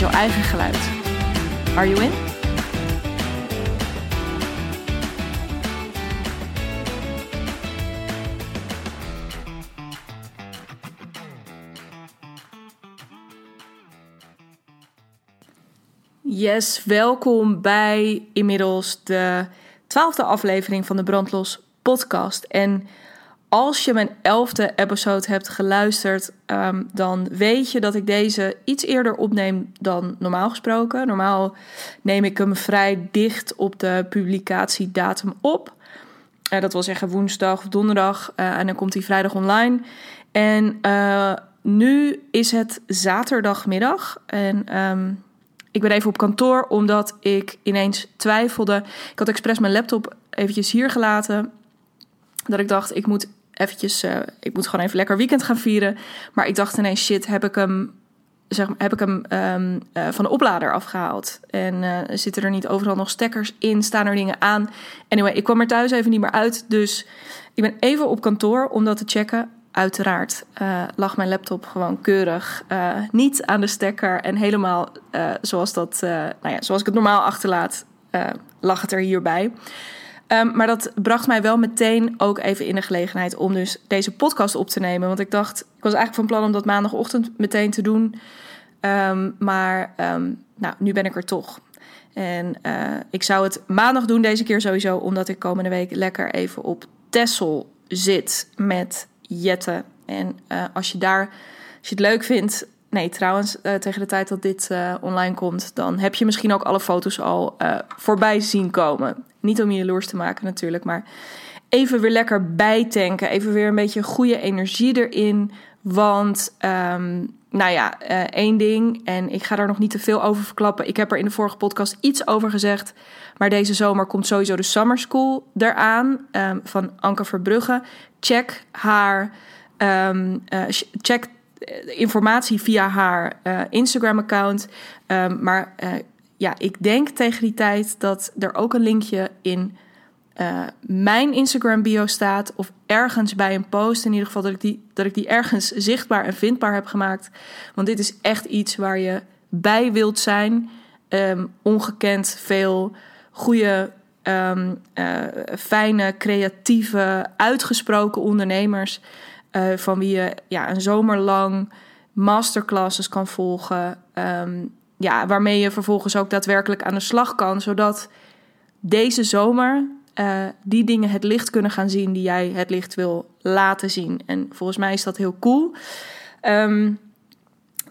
met jouw eigen geluid. Are you in? Yes, welkom bij inmiddels de twaalfde aflevering van de Brandlos podcast. En als je mijn elfde episode hebt geluisterd, um, dan weet je dat ik deze iets eerder opneem dan normaal gesproken. Normaal neem ik hem vrij dicht op de publicatiedatum op. Uh, dat wil zeggen woensdag of donderdag. Uh, en dan komt hij vrijdag online. En uh, nu is het zaterdagmiddag. En um, ik ben even op kantoor omdat ik ineens twijfelde. Ik had expres mijn laptop eventjes hier gelaten. Dat ik dacht, ik moet eventjes, uh, ik moet gewoon even lekker weekend gaan vieren. Maar ik dacht ineens, shit, heb ik hem, zeg, heb ik hem um, uh, van de oplader afgehaald? En uh, zitten er niet overal nog stekkers in? Staan er dingen aan? Anyway, ik kwam er thuis even niet meer uit. Dus ik ben even op kantoor om dat te checken. Uiteraard lag mijn laptop gewoon keurig niet aan de stekker. En helemaal zoals, dat, nou ja, zoals ik het normaal achterlaat, lag het er hierbij. Um, maar dat bracht mij wel meteen ook even in de gelegenheid om dus deze podcast op te nemen. Want ik dacht, ik was eigenlijk van plan om dat maandagochtend meteen te doen. Um, maar um, nou, nu ben ik er toch. En uh, ik zou het maandag doen deze keer sowieso, omdat ik komende week lekker even op Tessel zit met Jette. En uh, als je daar, als je het leuk vindt, Nee, trouwens, uh, tegen de tijd dat dit online komt, dan heb je misschien ook alle foto's al voorbij zien komen. Niet om je jaloers te maken natuurlijk, maar even weer lekker bijtanken. Even weer een beetje goede energie erin. Want, um, nou ja, één ding, en ik ga daar nog niet te veel over verklappen. Ik heb er in de vorige podcast iets over gezegd. Maar deze zomer komt sowieso de Summer School eraan um, van Anke Verbrugge. Check haar, um, check informatie via haar uh, Instagram-account. Maar uh, ja, ik denk tegen die tijd dat er ook een linkje in uh, mijn Instagram-bio staat. Of ergens bij een post. In ieder geval dat ik, die, dat ik die ergens zichtbaar en vindbaar heb gemaakt. Want dit is echt iets waar je bij wilt zijn. Um, ongekend veel goede, um, fijne, creatieve, uitgesproken ondernemers. Uh, van wie je ja, een zomer lang masterclasses kan volgen. Um, ja, waarmee je vervolgens ook daadwerkelijk aan de slag kan. Zodat deze zomer uh, die dingen het licht kunnen gaan zien die jij het licht wil laten zien. En volgens mij is dat heel cool. Um,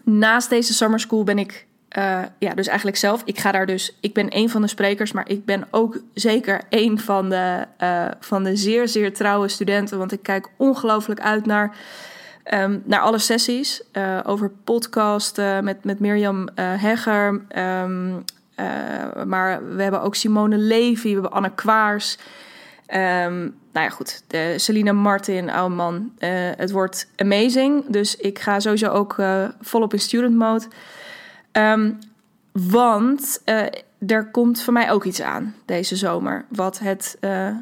naast deze summer school ben ik uh, ja, dus eigenlijk zelf. Ik ga daar dus. Ik ben een van de sprekers, maar ik ben ook zeker een van de, uh, van de zeer, zeer trouwe studenten. Want ik kijk ongelooflijk uit naar, um, naar alle sessies. Uh, over podcasten met, met Mirjam Hegger. Um, maar we hebben ook Simone Levy, we hebben Anne Kwaars. Um, nou ja, goed. De Selina Martin, oude man. het wordt amazing. Dus ik ga sowieso ook volop in student mode. Want er komt voor mij ook iets aan deze zomer. Wat het,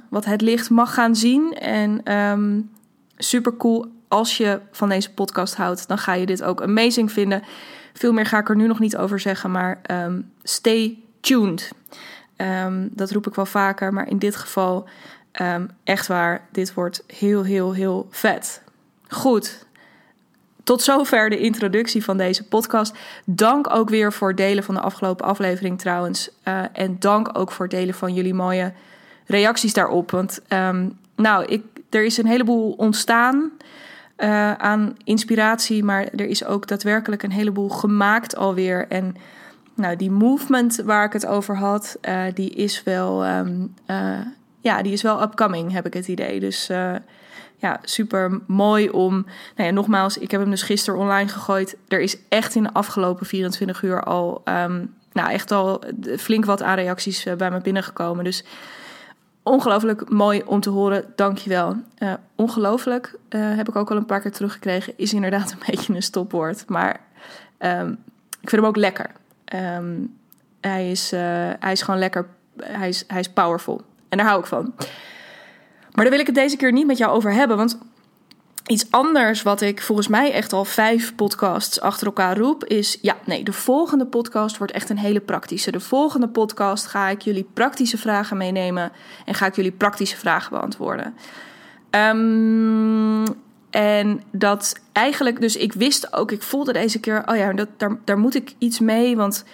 wat het licht mag gaan zien. En um, super cool. Als je van deze podcast houdt, dan ga je dit ook amazing vinden. Veel meer ga ik er nu nog niet over zeggen. Maar um, stay tuned. dat roep ik wel vaker. Maar in dit geval echt waar. Dit wordt heel, heel, heel vet. Goed. Tot zover de introductie van deze podcast. Dank ook weer voor delen van de afgelopen aflevering trouwens. Uh, en dank ook voor delen van jullie mooie reacties daarop. Want nou, ik, er is een heleboel ontstaan uh, aan inspiratie. Maar er is ook daadwerkelijk een heleboel gemaakt alweer. En nou, die movement waar ik het over had, uh, die is wel... Um, ja, die is wel upcoming, heb ik het idee. Dus ja, super mooi om. Nou ja, nogmaals, ik heb hem dus gisteren online gegooid. Er is echt in de afgelopen 24 uur al. Ehm, nou, echt al flink wat aanreacties bij me binnengekomen. Dus ongelooflijk mooi om te horen. Dankjewel. Uh, ongelooflijk uh, heb ik ook al een paar keer teruggekregen. Is inderdaad een beetje een stopwoord. Maar um, ik vind hem ook lekker. Um, hij, is, uh, hij is gewoon lekker. Hij is, hij is powerful. En daar hou ik van. Maar daar wil ik het deze keer niet met jou over hebben. Want Iets anders wat ik volgens mij echt al vijf podcasts achter elkaar roep is: ja, nee, de volgende podcast wordt echt een hele praktische. De volgende podcast ga ik jullie praktische vragen meenemen en ga ik jullie praktische vragen beantwoorden. Um, en dat eigenlijk, dus ik wist ook, ik voelde deze keer, oh ja, dat, daar, daar moet ik iets mee, want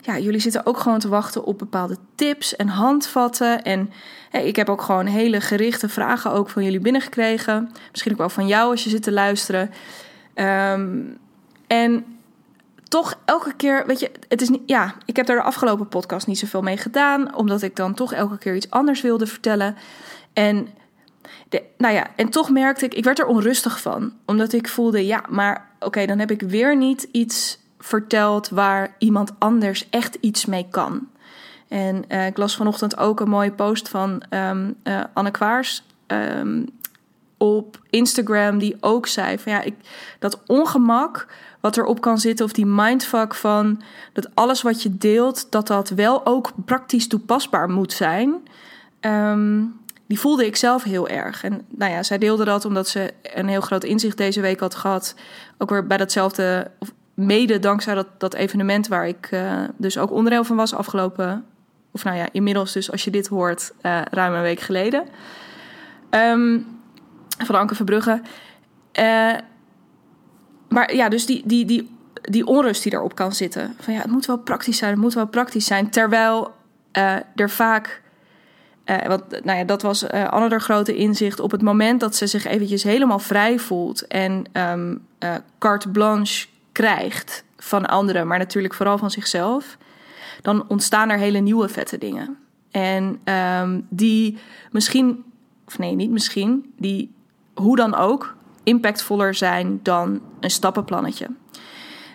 ja, jullie zitten ook gewoon te wachten op bepaalde tips en handvatten. En ik heb ook gewoon hele gerichte vragen ook van jullie binnengekregen. Misschien ook wel van jou als je zit te luisteren. Um, en toch elke keer, weet je, het is niet, ja, ik heb daar de afgelopen podcast niet zoveel mee gedaan, omdat ik dan toch elke keer iets anders wilde vertellen. En de, nou ja, en toch merkte ik, ik werd er onrustig van, omdat ik voelde, ja, maar oké, dan heb ik weer niet iets verteld waar iemand anders echt iets mee kan. En uh, ik las vanochtend ook een mooie post van um, uh, Anne Kwaars um, op Instagram, die ook zei van ja, ik, dat ongemak wat erop kan zitten, of die mindfuck van dat alles wat je deelt, dat dat wel ook praktisch toepasbaar moet zijn. Um, die voelde ik zelf heel erg. En nou ja, zij deelde dat omdat ze een heel groot inzicht deze week had gehad. Ook weer bij datzelfde, mede dankzij dat, dat evenement waar ik uh, dus ook onderdeel van was afgelopen of nou ja, inmiddels dus als je dit hoort, uh, ruim een week geleden. Um, van Anke Verbrugge. Uh, maar ja, dus die, die, die, die onrust die erop kan zitten. Van ja, het moet wel praktisch zijn, het moet wel praktisch zijn. Terwijl er vaak... Uh, nou ja, dat was uh, Anne grote inzicht. Op het moment dat ze zich eventjes helemaal vrij voelt... en um, carte blanche krijgt van anderen... maar natuurlijk vooral van zichzelf dan ontstaan er hele nieuwe vette dingen. En um, die misschien, of nee, niet misschien, die hoe dan ook impactvoller zijn dan een stappenplannetje.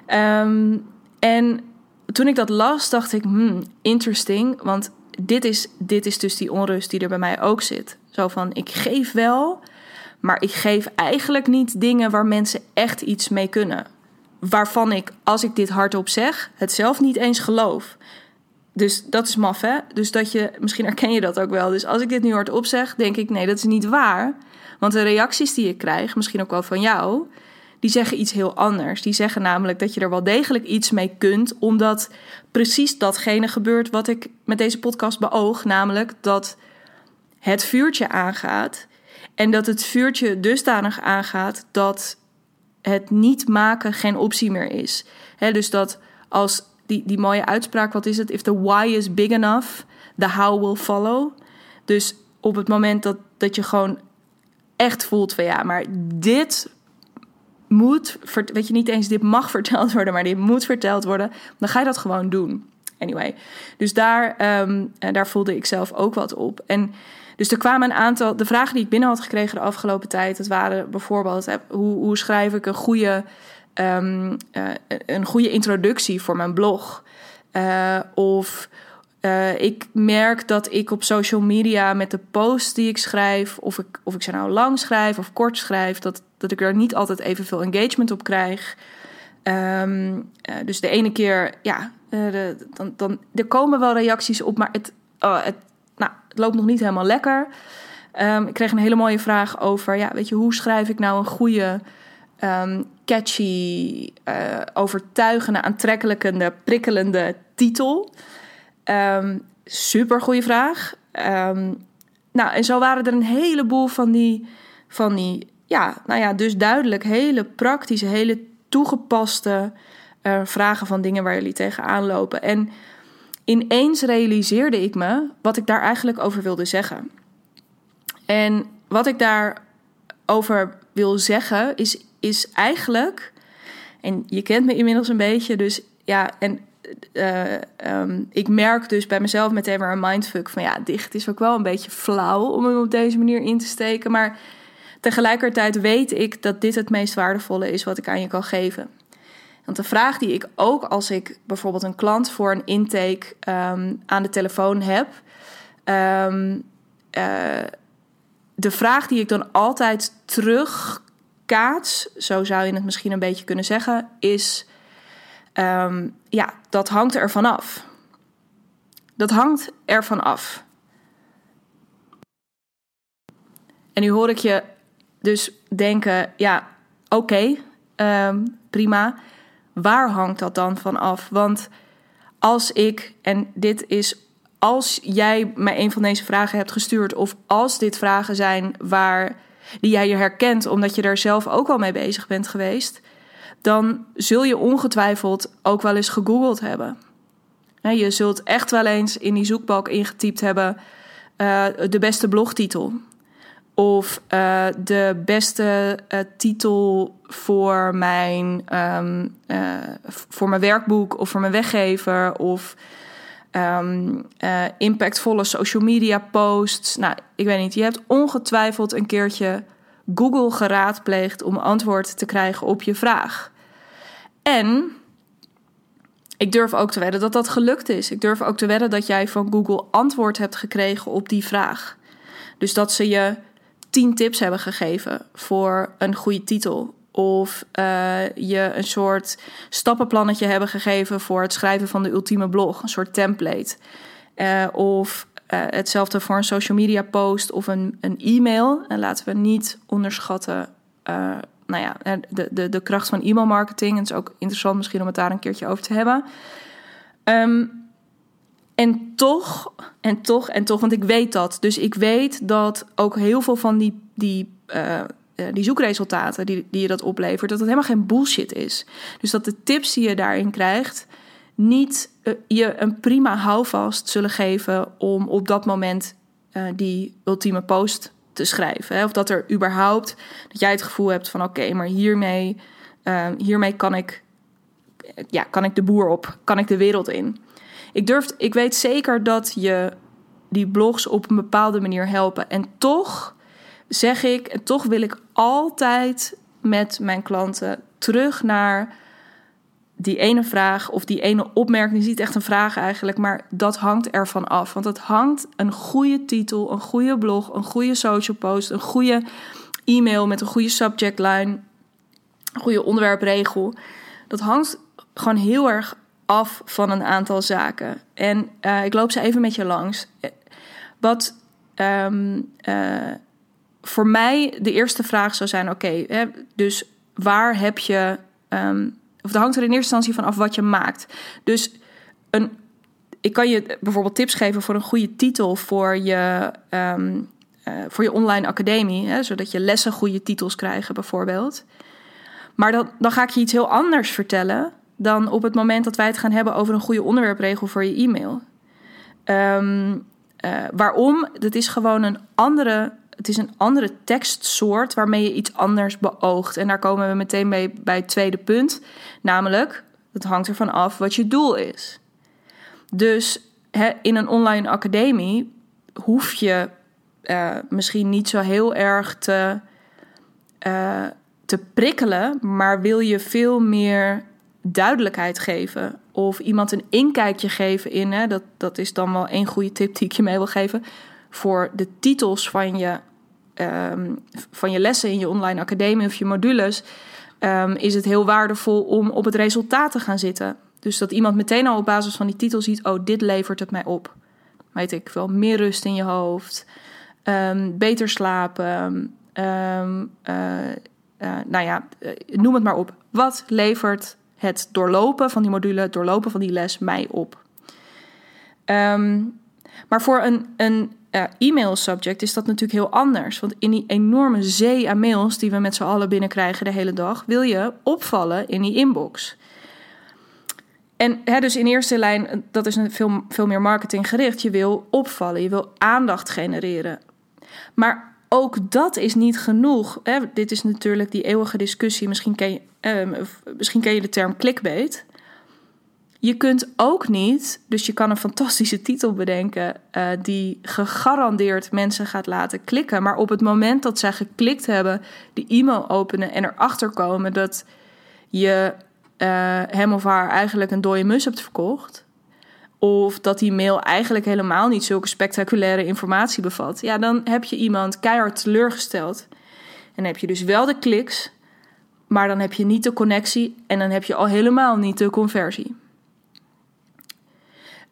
Um, en toen ik dat las, dacht ik, hmm, interesting, want dit is, dit is dus die onrust die er bij mij ook zit. Zo van, ik geef wel, maar ik geef eigenlijk niet dingen waar mensen echt iets mee kunnen. Waarvan ik, als ik dit hardop zeg, het zelf niet eens geloof. Dus dat is maf, hè? Dus dat je, misschien herken je dat ook wel. Dus als ik dit nu hardop zeg, denk ik, nee, dat is niet waar. Want de reacties die ik krijg, misschien ook wel van jou, die zeggen iets heel anders. Die zeggen namelijk dat je er wel degelijk iets mee kunt, omdat precies datgene gebeurt wat ik met deze podcast beoog. Namelijk dat het vuurtje aangaat. En dat het vuurtje dusdanig aangaat dat het niet maken geen optie meer is. Dus dat als die, die mooie uitspraak, wat is het? If the why is big enough, the how will follow. Dus op het moment dat, dat je gewoon echt voelt van ja, maar dit moet, weet je niet eens, dit mag verteld worden, maar dit moet verteld worden, dan ga je dat gewoon doen. Anyway, dus daar, um, daar voelde ik zelf ook wat op. En dus er kwamen een aantal, de vragen die ik binnen had gekregen de afgelopen tijd, dat waren bijvoorbeeld, hoe, hoe schrijf ik een goede um, uh, een goede introductie voor mijn blog. Uh, of uh, ik merk dat ik op social media met de posts die ik schrijf, of ik, of ik ze nou lang schrijf of kort schrijf, dat, dat ik er niet altijd evenveel engagement op krijg. Um, dus de ene keer, ja, de, dan, dan, er komen wel reacties op, maar het, oh, het, het loopt nog niet helemaal lekker. Um, ik kreeg een hele mooie vraag over, ja, weet je, hoe schrijf ik nou een goede um, catchy, uh, overtuigende, aantrekkelijke, prikkelende titel? Um, super goede vraag. Nou, en zo waren er een heleboel van die, van die, ja, nou ja, dus duidelijk hele praktische, hele toegepaste uh, vragen van dingen waar jullie tegenaan lopen. En ineens realiseerde ik me wat ik daar eigenlijk over wilde zeggen. En wat ik daarover wil zeggen is is eigenlijk, en je kent me inmiddels een beetje, dus ja, en uh, um, ik merk dus bij mezelf meteen maar een mindfuck van ja, dicht is ook wel een beetje flauw om hem op deze manier in te steken. Maar Tegelijkertijd weet ik dat dit het meest waardevolle is wat ik aan je kan geven. Want de vraag die ik ook als ik bijvoorbeeld een klant voor een intake ehm, aan de telefoon heb, um, de vraag die ik dan altijd terugkaats, zo zou je het misschien een beetje kunnen zeggen, is: um, ja, dat hangt er vanaf. Dat hangt er van af. En nu hoor ik je dus denken: ja, oké, okay, prima waar hangt dat dan van af? Want als ik, en dit is als jij mij een van deze vragen hebt gestuurd, of als dit vragen zijn waar die jij je herkent omdat je daar zelf ook al mee bezig bent geweest, dan zul je ongetwijfeld ook wel eens gegoogeld hebben. Je zult echt wel eens in die zoekbalk ingetypt hebben uh, de beste blogtitel. Of uh, de beste uh, titel voor mijn, um, uh, voor mijn werkboek of voor mijn weggever. Of um, impactvolle social media posts. Nou, ik weet niet. Je hebt ongetwijfeld een keertje Google geraadpleegd om antwoord te krijgen op je vraag. En ik durf ook te wedden dat dat gelukt is. Ik durf ook te wedden dat jij van Google antwoord hebt gekregen op die vraag. Dus dat ze je tien tips hebben gegeven voor een goede titel. Of uh, je een soort stappenplannetje hebben gegeven voor het schrijven van de ultieme blog, een soort template. Uh, of uh, hetzelfde voor een social media post of een, een e-mail. En laten we niet onderschatten nou ja, de, de, de kracht van e-mail marketing. Het is ook interessant misschien om het daar een keertje over te hebben. Um, en toch, en toch, en toch, want ik weet dat. Dus ik weet dat ook heel veel van die, die, uh, die zoekresultaten die, die je dat oplevert, dat het helemaal geen bullshit is. Dus dat de tips die je daarin krijgt, niet uh, je een prima houvast zullen geven om op dat moment die ultieme post te schrijven. Hè? Of dat er überhaupt, dat jij het gevoel hebt van oké, maar hiermee, hiermee kan ik, ja, kan ik de boer op, kan ik de wereld in. Ik, durf, ik weet zeker dat je die blogs op een bepaalde manier helpen. En toch zeg ik, en toch wil ik altijd met mijn klanten terug naar die ene vraag of die ene opmerking. is niet echt een vraag eigenlijk, maar dat hangt ervan af. Want het hangt een goede titel, een goede blog, een goede social post, een goede e-mail met een goede subject line, een goede onderwerpregel. Dat hangt gewoon heel erg af van een aantal zaken. En uh, ik loop ze even met je langs. Wat um, uh, voor mij de eerste vraag zou zijn: oké, dus waar heb je. Um, of dat hangt er in eerste instantie van af wat je maakt. Dus een, ik kan je bijvoorbeeld tips geven voor een goede titel voor je, um, uh, voor je online academie, hè, zodat je lessen goede titels krijgen, bijvoorbeeld. Maar dan, dan ga ik je iets heel anders vertellen dan op het moment dat wij het gaan hebben over een goede onderwerpregel voor je e-mail. Um, uh, waarom? Dat is gewoon een andere. Het is een andere tekstsoort waarmee je iets anders beoogt. En daar komen we meteen bij, bij het tweede punt. Namelijk, het hangt ervan af wat je doel is. Dus in een online academie hoef je uh, misschien niet zo heel erg te, uh, te prikkelen, maar wil je veel meer duidelijkheid geven. Of iemand een inkijkje geven in. Hè, dat, dat is dan wel één goede tip die ik je mee wil geven. Voor de titels van je, um, van je lessen in je online academie of je modules. Um, is het heel waardevol om op het resultaat te gaan zitten. Dus dat iemand meteen al op basis van die titel ziet: oh, dit levert het mij op. Weet ik wel, meer rust in je hoofd, um, beter slapen. Uh, uh, nou ja, eh, noem het maar op. Wat levert het doorlopen van die module, het doorlopen van die les mij op. Um, maar voor een, een e-mail subject is dat natuurlijk heel anders. Want in die enorme zee aan mails die we met z'n allen binnenkrijgen de hele dag, wil je opvallen in die inbox. En hè, dus in eerste lijn, dat is een veel, veel meer marketinggericht. Je wil opvallen, je wil aandacht genereren. Maar ook dat is niet genoeg. Hè? Dit is natuurlijk die eeuwige discussie. Misschien ken, je, uh, misschien ken je de term clickbait. je kunt ook niet, dus je kan een fantastische titel bedenken uh, die gegarandeerd mensen gaat laten klikken. Maar op het moment dat zij geklikt hebben, die e-mail openen en erachter komen dat je uh, hem of haar eigenlijk een dode mus hebt verkocht. Of dat die mail eigenlijk helemaal niet zulke spectaculaire informatie bevat. Ja, dan heb je iemand keihard teleurgesteld. En heb je dus wel de kliks, maar dan heb je niet de connectie en dan heb je al helemaal niet de conversie.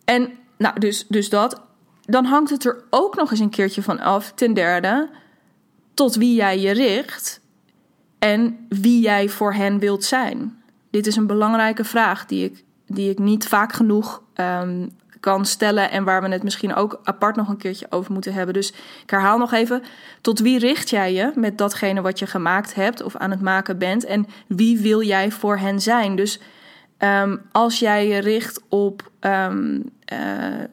En nou, dus, dus dat. Dan hangt het er ook nog eens een keertje van af, ten derde, tot wie jij je richt en wie jij voor hen wilt zijn. Dit is een belangrijke vraag die ik, die ik niet vaak genoeg um, kan stellen en waar we het misschien ook apart nog een keertje over moeten hebben. Dus ik herhaal nog even: tot wie richt jij je met datgene wat je gemaakt hebt of aan het maken bent en wie wil jij voor hen zijn? Dus um, als jij je richt op um, uh,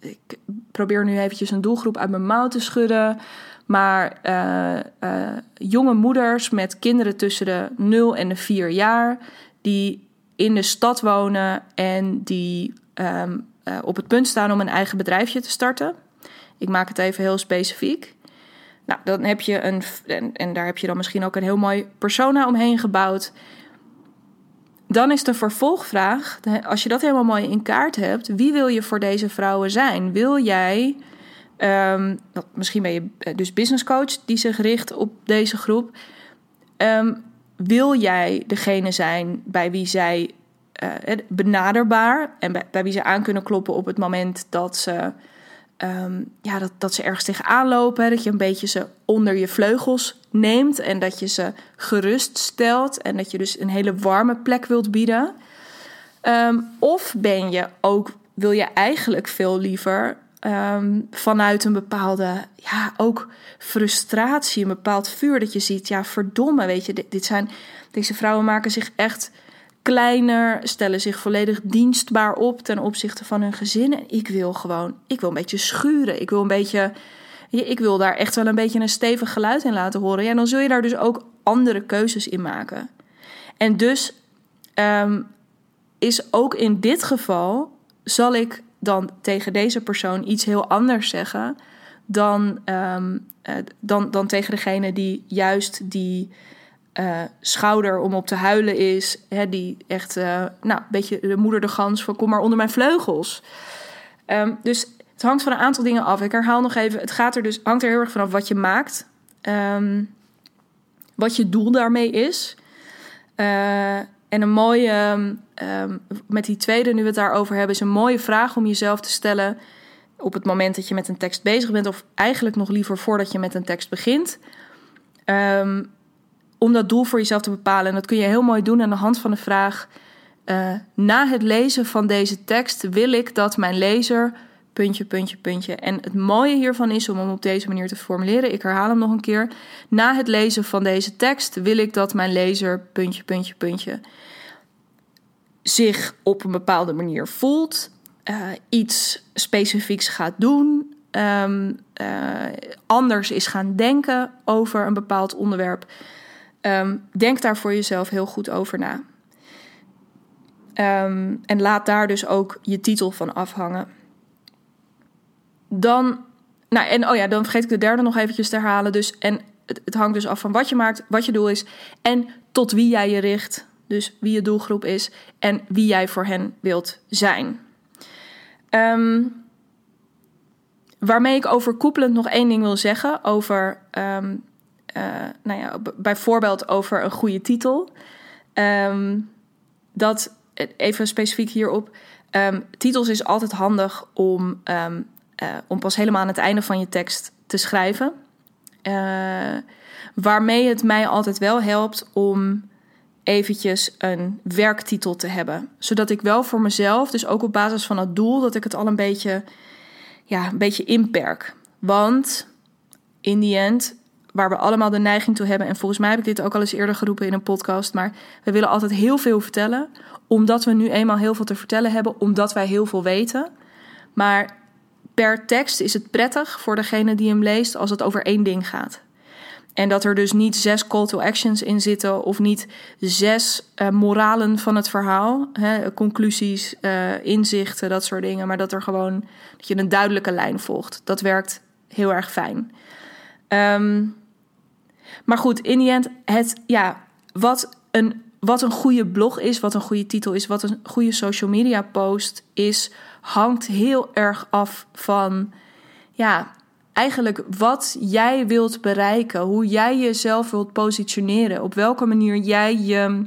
ik probeer nu eventjes een doelgroep uit mijn mouw te schudden. Maar uh, uh, jonge moeders met kinderen tussen de 0 en de 4 jaar, die in de stad wonen en die um, uh, op het punt staan om een eigen bedrijfje te starten. Ik maak het even heel specifiek. Nou, dan heb je een, en, daar heb je dan misschien ook een heel mooi persona omheen gebouwd. Dan is de vervolgvraag, als je dat helemaal mooi in kaart hebt, wie wil je voor deze vrouwen zijn? Wil jij, um, misschien ben je eh, dus business coach die zich richt op deze groep. Um, wil jij degene zijn bij wie zij uh, benaderbaar en bij, wie ze aan kunnen kloppen op het moment dat ze, um, ja, dat, dat ze ergens tegenaan lopen. Dat je een beetje ze onder je vleugels neemt en dat je ze gerust stelt en dat je dus een hele warme plek wilt bieden. Um, of ben je ook, wil je eigenlijk veel liever um, vanuit een bepaalde, ja, ook frustratie, een bepaald vuur dat je ziet. Ja, verdomme, weet je, dit zijn, deze vrouwen maken zich echt kleiner, stellen zich volledig dienstbaar op ten opzichte van hun gezin. En ik wil gewoon, ik wil een beetje schuren. Ik wil een beetje, ik wil daar echt wel een beetje een stevig geluid in laten horen. Ja, dan zul je daar dus ook andere keuzes in maken. En dus um, is ook in dit geval, zal ik dan tegen deze persoon iets heel anders zeggen dan, um, uh, dan, dan tegen degene die juist die uh, schouder om op te huilen is. Hè, die echt, uh, nou, een beetje de moeder de gans van kom maar onder mijn vleugels. Um, dus het hangt van een aantal dingen af. Ik herhaal nog even, het gaat er dus, hangt er heel erg vanaf wat je maakt. Um, wat je doel daarmee is. Uh, en een mooie, um, met die tweede, nu we het daarover hebben, is een mooie vraag om jezelf te stellen op het moment dat je met een tekst bezig bent, of eigenlijk nog liever voordat je met een tekst begint. Om dat doel voor jezelf te bepalen. En dat kun je heel mooi doen aan de hand van de vraag: uh, na het lezen van deze tekst wil ik dat mijn lezer puntje, puntje, puntje. En het mooie hiervan is om hem op deze manier te formuleren. Ik herhaal hem nog een keer. Na het lezen van deze tekst wil ik dat mijn lezer puntje, puntje, puntje zich op een bepaalde manier voelt, uh, iets specifieks gaat doen, um, uh, anders is gaan denken over een bepaald onderwerp. Um, denk daar voor jezelf heel goed over na. Um, en laat daar dus ook je titel van afhangen. Dan, nou en oh ja, dan vergeet ik de derde nog eventjes te herhalen. Dus, en het, het hangt dus af van wat je maakt, wat je doel is en tot wie jij je richt. Dus wie je doelgroep is en wie jij voor hen wilt zijn. Um, waarmee ik overkoepelend nog één ding wil zeggen over uh, nou ja, bijvoorbeeld over een goede titel. Um, dat, even specifiek hierop, um, titels is altijd handig om, um, uh, om pas helemaal aan het einde van je tekst te schrijven. Uh, waarmee het mij altijd wel helpt om eventjes een werktitel te hebben. Zodat ik wel voor mezelf, dus ook op basis van het doel, dat ik het al een beetje, ja, een beetje inperk. Want in die end waar we allemaal de neiging toe hebben. En volgens mij heb ik dit ook al eens eerder geroepen in een podcast. Maar we willen altijd heel veel vertellen. Omdat we nu eenmaal heel veel te vertellen hebben. Omdat wij heel veel weten. Maar per tekst is het prettig voor degene die hem leest als het over één ding gaat. En dat er dus niet zes call to actions in zitten of niet zes uh, moralen van het verhaal, hè, conclusies, uh, inzichten, dat soort dingen. Maar dat er gewoon dat je een duidelijke lijn volgt. Dat werkt heel erg fijn. Um, maar goed, in die end, het, ja, wat een, wat een goede blog is, wat een goede titel is, wat een goede social media post is, hangt heel erg af van, ja, eigenlijk wat jij wilt bereiken, hoe jij jezelf wilt positioneren, op welke manier jij je,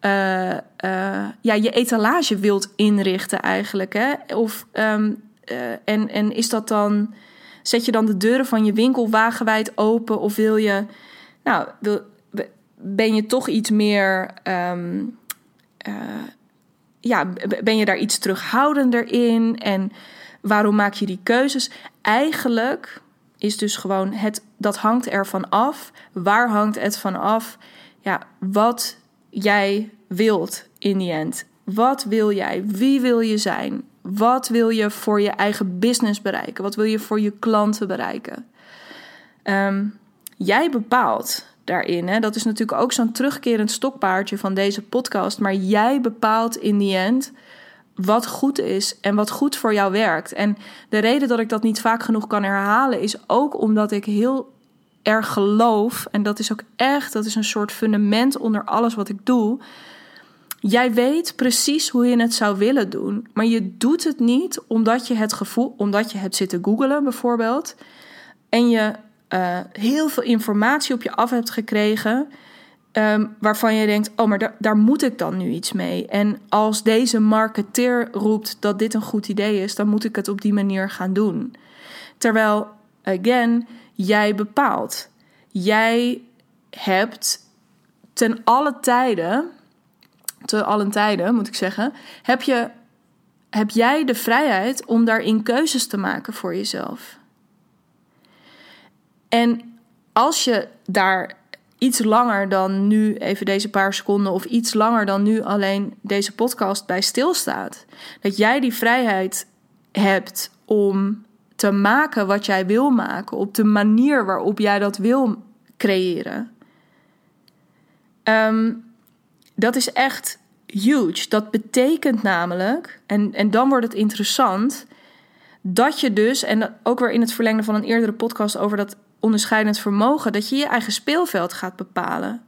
uh, uh, ja, je etalage wilt inrichten eigenlijk. Hè? Of, um, uh, en, en is dat dan, zet je dan de deuren van je winkel wagenwijd open of wil je, nou, ben je toch iets meer, um, ja, ben je daar iets terughoudender in en waarom maak je die keuzes? eigenlijk is dus gewoon het, dat hangt ervan af. Waar hangt het van af? Ja, wat jij wilt in die end. Wat wil jij? Wie wil je zijn? Wat wil je voor je eigen business bereiken? Wat wil je voor je klanten bereiken? Um, jij bepaalt daarin. Hè? Dat is natuurlijk ook zo'n terugkerend stokpaardje van deze podcast. Maar jij bepaalt in die end wat goed is en wat goed voor jou werkt. En de reden dat ik dat niet vaak genoeg kan herhalen is ook omdat ik heel erg geloof, en dat is ook echt, dat is een soort fundament onder alles wat ik doe. Jij weet precies hoe je het zou willen doen, maar je doet het niet omdat je het gevoel, omdat je hebt zitten googelen bijvoorbeeld, en je uh, heel veel informatie op je af hebt gekregen Um, waarvan je denkt, oh, maar daar, daar moet ik dan nu iets mee. En als deze marketeer roept dat dit een goed idee is, dan moet ik het op die manier gaan doen. Terwijl, again, jij bepaalt. Jij hebt ten alle tijden, te allen tijden moet ik zeggen, heb, je, heb jij de vrijheid om daarin keuzes te maken voor jezelf. En als je daar iets langer dan nu even deze paar seconden of iets langer dan nu alleen deze podcast bij stilstaat. Dat jij die vrijheid hebt om te maken wat jij wil maken op de manier waarop jij dat wil creëren. Um, dat is echt huge. Dat betekent namelijk, en, en dan wordt het interessant, dat je dus, en ook weer in het verlengde van een eerdere podcast over dat onderscheidend vermogen, dat je je eigen speelveld gaat bepalen.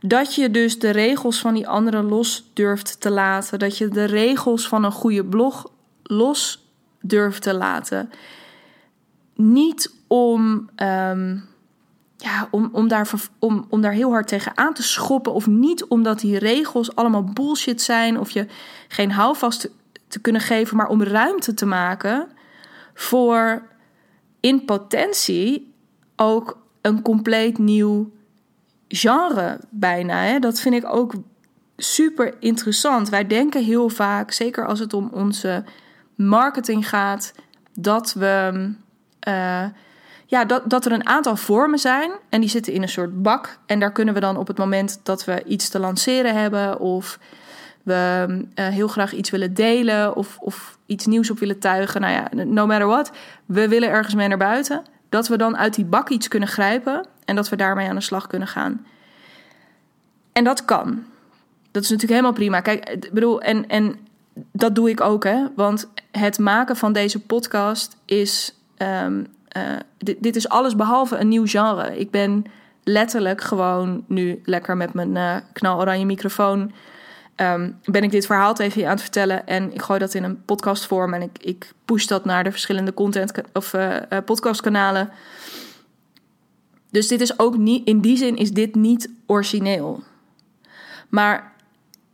Dat je dus de regels van die anderen los durft te laten. Dat je de regels van een goede blog los durft te laten. Niet om, um, ja, om, om, daar, om, om daar heel hard tegen aan te schoppen. Of niet omdat die regels allemaal bullshit zijn. Of je geen houvast te, te kunnen geven. Maar om ruimte te maken voor in potentie ook een compleet nieuw genre bijna. Hè? Dat vind ik ook super interessant. Wij denken heel vaak, zeker als het om onze marketing gaat, dat we. Uh, ja, dat, dat er een aantal vormen zijn en die zitten in een soort bak. En daar kunnen we dan op het moment dat we iets te lanceren hebben of we uh, heel graag iets willen delen of, of iets nieuws op willen tuigen. Nou ja, no matter what, we willen ergens mee naar buiten dat we dan uit die bak iets kunnen grijpen en dat we daarmee aan de slag kunnen gaan. En dat kan. Dat is natuurlijk helemaal prima. Kijk, bedoel, en, en dat doe ik ook, hè? Want het maken van deze podcast is. Um, uh, dit, is alles behalve een nieuw genre. Ik ben letterlijk gewoon nu lekker met mijn uh, knaloranje microfoon um, ben ik dit verhaal even aan het vertellen. En ik gooi dat in een podcastvorm en ik, ik push dat naar de verschillende content of uh, podcastkanalen. Dus dit is ook niet, in die zin is dit niet origineel. Maar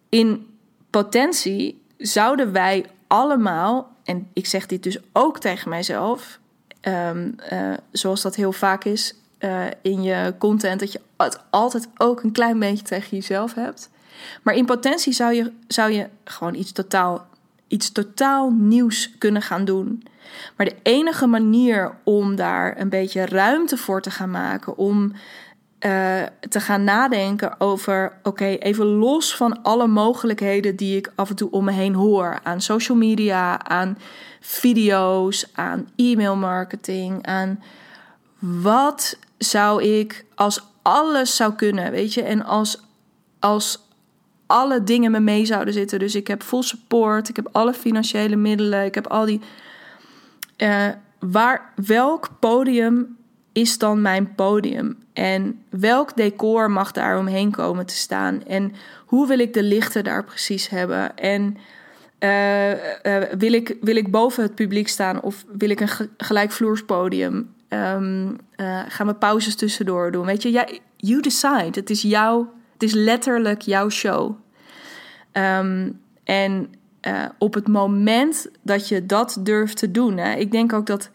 in potentie zouden wij allemaal, en ik zeg dit dus ook tegen mijzelf, um, uh, zoals dat heel vaak is in je content, dat je het altijd ook een klein beetje tegen jezelf hebt. Maar in potentie zou je, zou je gewoon iets totaal, iets totaal nieuws kunnen gaan doen. Maar de enige manier om daar een beetje ruimte voor te gaan maken, om uh, te gaan nadenken over: oké, even los van alle mogelijkheden die ik af en toe om me heen hoor aan social media, aan video's, aan e-mail marketing, aan wat zou ik als alles zou kunnen, weet je, en als, als alle dingen me mee zouden zitten. Dus ik heb full support, ik heb alle financiële middelen, ik heb al die. Uh, waar, welk podium is dan mijn podium? En welk decor mag daar omheen komen te staan? En hoe wil ik de lichten daar precies hebben? En uh, uh, wil, ik, wil ik boven het publiek staan of wil ik een gelijkvloers podium? Um, gaan we pauzes tussendoor doen? Weet je, ja, you decide. Het is jouw, het is letterlijk jouw show. Um, en op het moment dat je dat durft te doen, hè, ik denk ook dat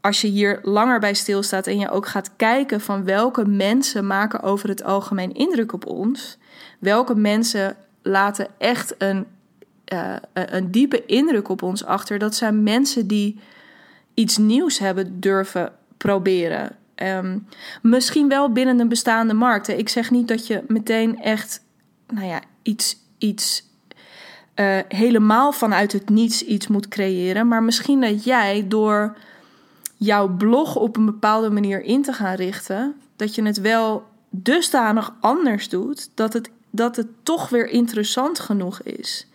als je hier langer bij stilstaat en je ook gaat kijken van welke mensen maken over het algemeen indruk op ons, welke mensen laten echt een, uh, een diepe indruk op ons achter, dat zijn mensen die iets nieuws hebben durven proberen. Um, misschien wel binnen een bestaande markt. Ik zeg niet dat je meteen echt, nou ja, iets, iets uh, helemaal vanuit het niets iets moet creëren. Maar misschien dat jij door jouw blog op een bepaalde manier in te gaan richten, dat je het wel dusdanig anders doet dat het, dat het toch weer interessant genoeg is.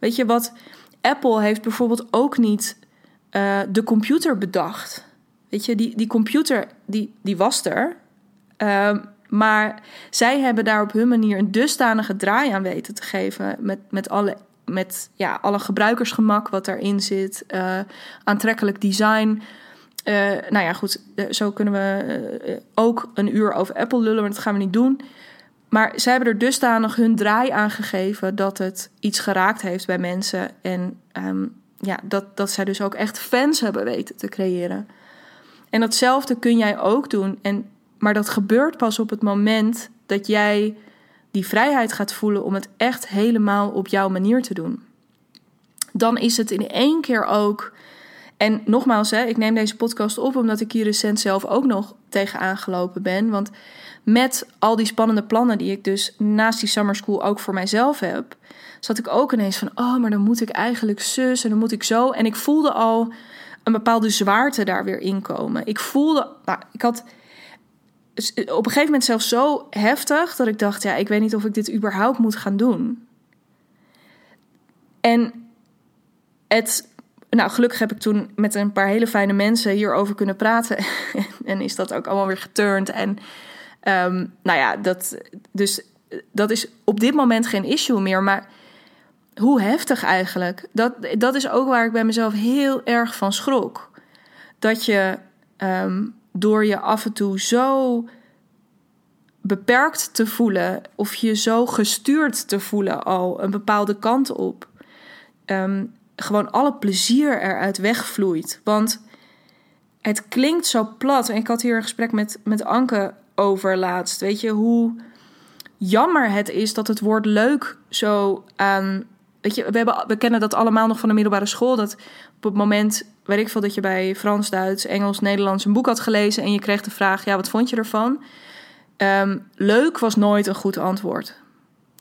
Weet je wat? Apple heeft bijvoorbeeld ook niet uh, de computer bedacht. Weet je, die, die computer die, die was er. Uh, maar zij hebben daar op hun manier een dusdanige draai aan weten te geven. Met, met, alle, met ja, alle gebruikersgemak wat daarin zit. Uh, aantrekkelijk design. Uh, nou ja, goed, uh, zo kunnen we ook een uur over Apple lullen, maar dat gaan we niet doen. Maar zij hebben er dusdanig hun draai aan gegeven dat het iets geraakt heeft bij mensen. En um, ja, dat, dat zij dus ook echt fans hebben weten te creëren. En datzelfde kun jij ook doen. En, maar dat gebeurt pas op het moment dat jij die vrijheid gaat voelen om het echt helemaal op jouw manier te doen. Dan is het in één keer ook en nogmaals, hè, ik neem deze podcast op omdat ik hier recent zelf ook nog tegenaan gelopen ben. Want met al die spannende plannen die ik dus naast die summer school ook voor mijzelf heb, zat ik ook ineens van: oh, maar dan moet ik eigenlijk zus en dan moet ik zo. En ik voelde al een bepaalde zwaarte daar weer inkomen. Ik voelde, nou, ik had op een gegeven moment zelfs zo heftig dat ik dacht: ja, ik weet niet of ik dit überhaupt moet gaan doen. En het nou, gelukkig heb ik toen met een paar hele fijne mensen hierover kunnen praten. en is dat ook allemaal weer geturnd. En um, nou ja, dat, dus dat is op dit moment geen issue meer. Maar hoe heftig eigenlijk. Dat, dat is ook waar ik bij mezelf heel erg van schrok. Dat je um, door je af en toe zo beperkt te voelen, of je zo gestuurd te voelen al een bepaalde kant op. Um, gewoon alle plezier eruit wegvloeit. Want het klinkt zo plat. En ik had hier een gesprek met, met Anke over laatst. Weet je hoe jammer het is dat het woord leuk zo aan. Weet je, we, we kennen dat allemaal nog van de middelbare school. Dat op het moment, weet ik veel, dat je bij Frans, Duits, Engels, Nederlands een boek had gelezen. en je kreeg de vraag: ja, wat vond je ervan? Um, leuk was nooit een goed antwoord.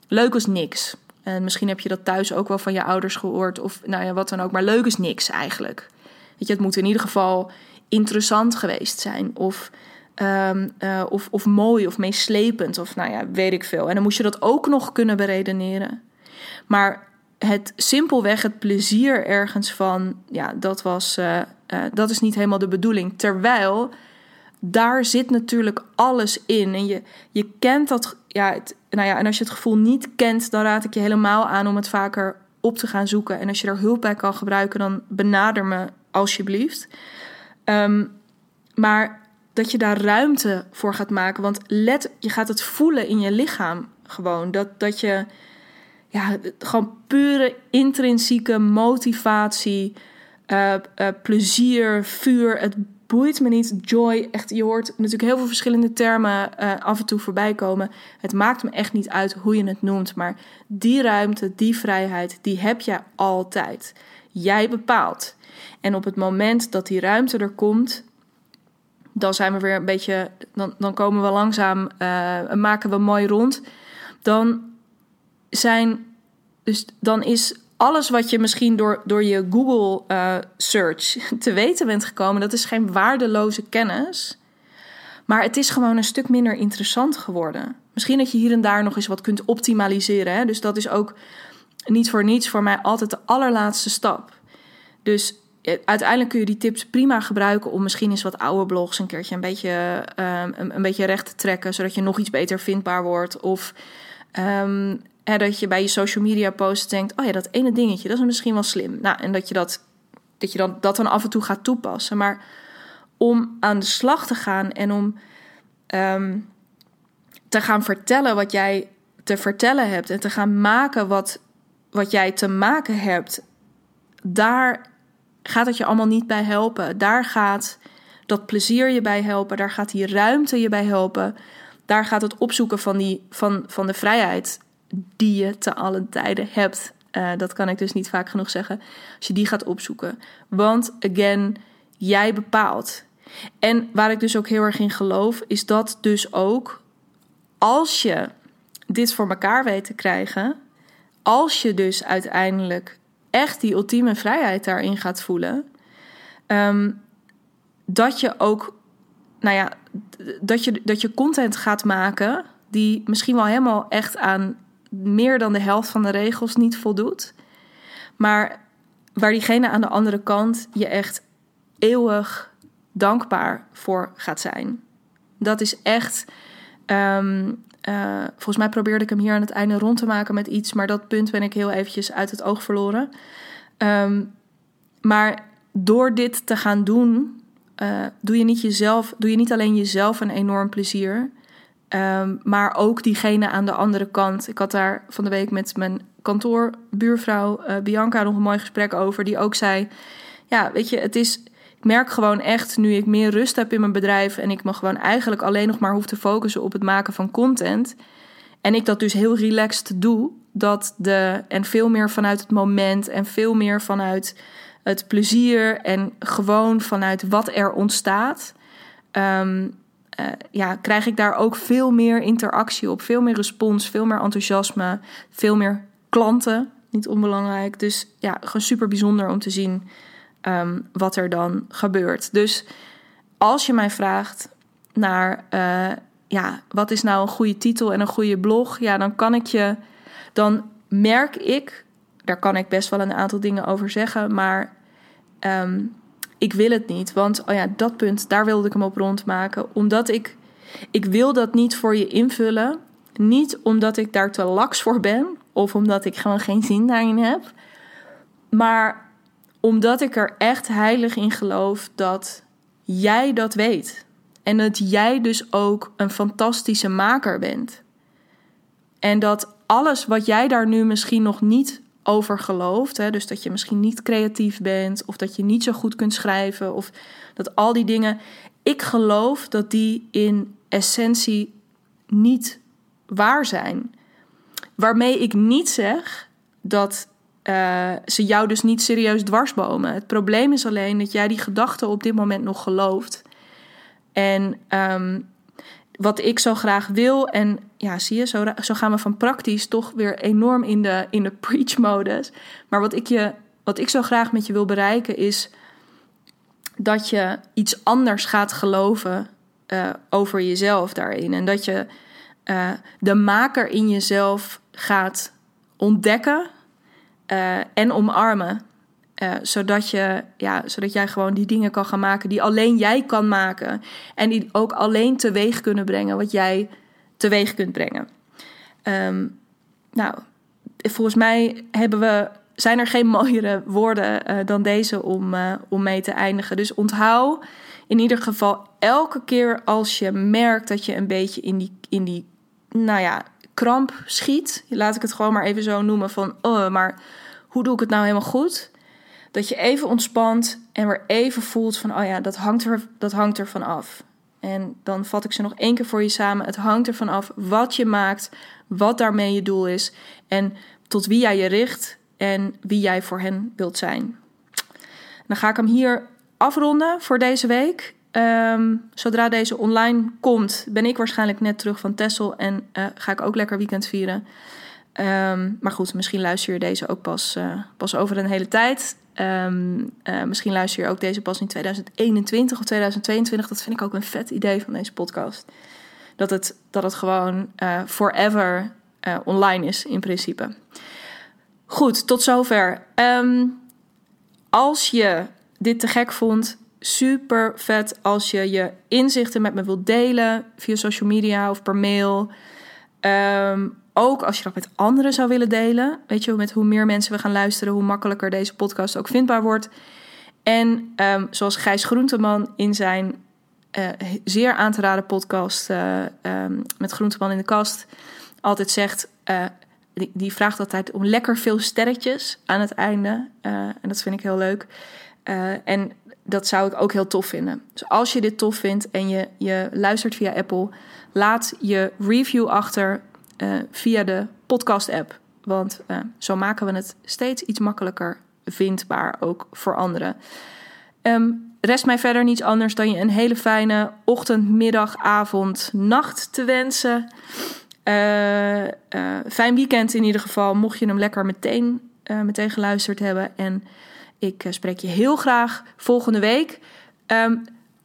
Leuk was niks. En misschien heb je dat thuis ook wel van je ouders gehoord of nou ja, wat dan ook. Maar leuk is niks eigenlijk. Weet je, het moet in ieder geval interessant geweest zijn. Of, um, of, of mooi of meeslepend of nou ja, weet ik veel. En dan moest je dat ook nog kunnen beredeneren. Maar het simpelweg het plezier ergens van, ja, dat was, uh, uh, dat is niet helemaal de bedoeling. Terwijl daar zit natuurlijk alles in. En je, je kent dat. Ja, nou ja, en als je het gevoel niet kent, dan raad ik je helemaal aan om het vaker op te gaan zoeken. En als je er hulp bij kan gebruiken, dan benader me alsjeblieft. Um, maar dat je daar ruimte voor gaat maken. Want let, je gaat het voelen in je lichaam gewoon. Dat, dat je ja, gewoon pure intrinsieke motivatie, uh, uh, plezier, vuur, het boeit me niet. Joy, echt, je hoort natuurlijk heel veel verschillende termen uh, af en toe voorbij komen. Het maakt me echt niet uit hoe je het noemt, maar die ruimte, die vrijheid, die heb je altijd. Jij bepaalt. En op het moment dat die ruimte er komt, dan zijn we weer een beetje, dan, dan komen we langzaam, maken we mooi rond. Dan zijn, dus dan is alles wat je misschien door, door je Google uh, search te weten bent gekomen, dat is geen waardeloze kennis. Maar het is gewoon een stuk minder interessant geworden. Misschien dat je hier en daar nog eens wat kunt optimaliseren. Hè? Dus dat is ook niet voor niets voor mij altijd de allerlaatste stap. Dus eh, uiteindelijk kun je die tips prima gebruiken om misschien eens wat oude blogs een keertje een beetje, um, een, beetje recht te trekken, zodat je nog iets beter vindbaar wordt. Of um, dat je bij je social media posts denkt: oh ja, dat ene dingetje, dat is misschien wel slim. Nou, en dat je dat, dat, je dan, dat dan af en toe gaat toepassen. Maar om aan de slag te gaan en om um, te gaan vertellen wat jij te vertellen hebt en te gaan maken wat, wat jij te maken hebt, daar gaat het je allemaal niet bij helpen. Daar gaat dat plezier je bij helpen, daar gaat die ruimte je bij helpen. Daar gaat het opzoeken van, die, van, van de vrijheid die je te allen tijden hebt. Uh, dat kan ik dus niet vaak genoeg zeggen. Als je die gaat opzoeken. Want, again, jij bepaalt. En waar ik dus ook heel erg in geloof, is dat dus ook als je dit voor elkaar weet te krijgen, als je dus uiteindelijk echt die ultieme vrijheid daarin gaat voelen, um, dat je ook, nou ja, dat je, dat je content gaat maken die misschien wel helemaal echt aan meer dan de helft van de regels niet voldoet, maar waar diegene aan de andere kant je echt eeuwig dankbaar voor gaat zijn. Dat is echt. Um, uh, volgens mij probeerde ik hem hier aan het einde rond te maken met iets, maar dat punt ben ik heel eventjes uit het oog verloren. Um, maar door dit te gaan doen, uh, doe, je niet jezelf, doe je niet alleen jezelf een enorm plezier, um, maar ook diegene aan de andere kant. Ik had daar van de week met mijn kantoorbuurvrouw uh, Bianca nog een mooi gesprek over, die ook zei: Ja, weet je, het is ik merk gewoon echt, nu ik meer rust heb in mijn bedrijf en ik me gewoon eigenlijk alleen nog maar hoef te focussen op het maken van content. En ik dat dus heel relaxed doe, dat de, en veel meer vanuit het moment en veel meer vanuit het plezier en gewoon vanuit wat er ontstaat. Um, uh, ja, krijg ik daar ook veel meer interactie op, veel meer respons, veel meer enthousiasme, veel meer klanten, niet onbelangrijk. Dus ja, gewoon super bijzonder om te zien um, wat er dan gebeurt. Dus als je mij vraagt naar, uh, ja, wat is nou een goede titel en een goede blog? Ja, dan kan ik je, dan merk ik, daar kan ik best wel een aantal dingen over zeggen, maar um, ik wil het niet. Want, oh ja, dat punt, daar wilde ik hem op rondmaken. Omdat ik, ik wil dat niet voor je invullen. Niet omdat ik daar te laks voor ben, of omdat ik gewoon geen zin daarin heb. Maar omdat ik er echt heilig in geloof dat jij dat weet. En dat jij dus ook een fantastische maker bent. En dat alles wat jij daar nu misschien nog niet over gelooft, hè, dus dat je misschien niet creatief bent, of dat je niet zo goed kunt schrijven, of dat al die dingen, ik geloof dat die in essentie niet waar zijn. Waarmee ik niet zeg dat uh, ze jou dus niet serieus dwarsbomen. Het probleem is alleen dat jij die gedachten op dit moment nog gelooft. En um, wat ik zo graag wil, en ja, zie je, zo, zo gaan we van praktisch toch weer enorm in de, in de preach-modus. Maar wat ik, je, wat ik zo graag met je wil bereiken is dat je iets anders gaat geloven uh, over jezelf daarin. En dat je uh, de maker in jezelf gaat ontdekken uh, en omarmen. Uh, zodat, je, ja, zodat jij gewoon die dingen kan gaan maken die alleen jij kan maken. En die ook alleen teweeg kunnen brengen wat jij teweeg kunt brengen. Um, nou, volgens mij hebben we, zijn er geen mooiere woorden uh, dan deze om, uh, om mee te eindigen. Dus onthoud in ieder geval elke keer als je merkt dat je een beetje in die, in die nou ja, kramp schiet. Laat ik het gewoon maar even zo noemen van, oh, maar hoe doe ik het nou helemaal goed? Dat je even ontspant en weer even voelt van, oh ja, dat hangt er, dat hangt er van af. En dan vat ik ze nog één keer voor je samen. Het hangt ervan af wat je maakt, wat daarmee je doel is en tot wie jij je richt en wie jij voor hen wilt zijn. Dan ga ik hem hier afronden voor deze week. Um, zodra deze online komt, ben ik waarschijnlijk net terug van Tessel en uh, ga ik ook lekker weekend vieren. Um, maar goed, misschien luister je deze ook pas, uh, pas over een hele tijd. Ehm, eh, misschien luister je ook deze pas in 2021 of 2022. Dat vind ik ook een vet idee van deze podcast. Dat het, dat het gewoon uh, forever uh, online is in principe. Goed, tot zover. Um, als je dit te gek vond, super vet als je je inzichten met me wilt delen via social media of per mail. Um, ook als je dat met anderen zou willen delen. Weet je, met hoe meer mensen we gaan luisteren, hoe makkelijker deze podcast ook vindbaar wordt. En um, zoals Gijs Groenteman in zijn uh, zeer aan te raden podcast uh, met Groenteman in de kast altijd zegt. Uh, die, die, vraagt altijd om lekker veel sterretjes aan het einde. en dat vind ik heel leuk. en dat zou ik ook heel tof vinden. Dus als je dit tof vindt en je, je luistert via Apple, laat je review achter uh, via de podcast-app. Want uh, zo maken we het steeds iets makkelijker vindbaar, ook voor anderen. Um, rest mij verder niets anders dan je een hele fijne ochtend, middag, avond, nacht te wensen. Uh, fijn weekend in ieder geval, mocht je hem lekker meteen, meteen geluisterd hebben. En ik spreek je heel graag volgende week. Um,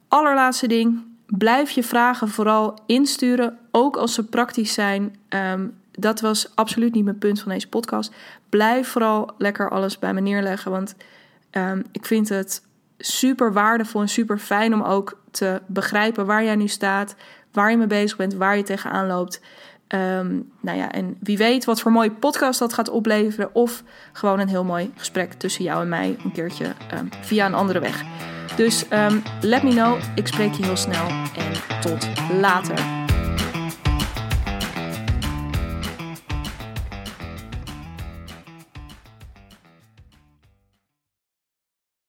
allerlaatste ding, blijf je vragen vooral insturen, ook als ze praktisch zijn. Um, dat was absoluut niet mijn punt van deze podcast. Blijf vooral lekker alles bij me neerleggen, want um, ik vind het super waardevol en super fijn om ook te begrijpen waar jij nu staat, waar je mee bezig bent, waar je tegenaan loopt. Um, nou ja, en wie weet wat voor mooie podcast dat gaat opleveren. Of gewoon een heel mooi gesprek tussen jou en mij een keertje via een andere weg. Dus let me know. Ik spreek je heel snel en tot later.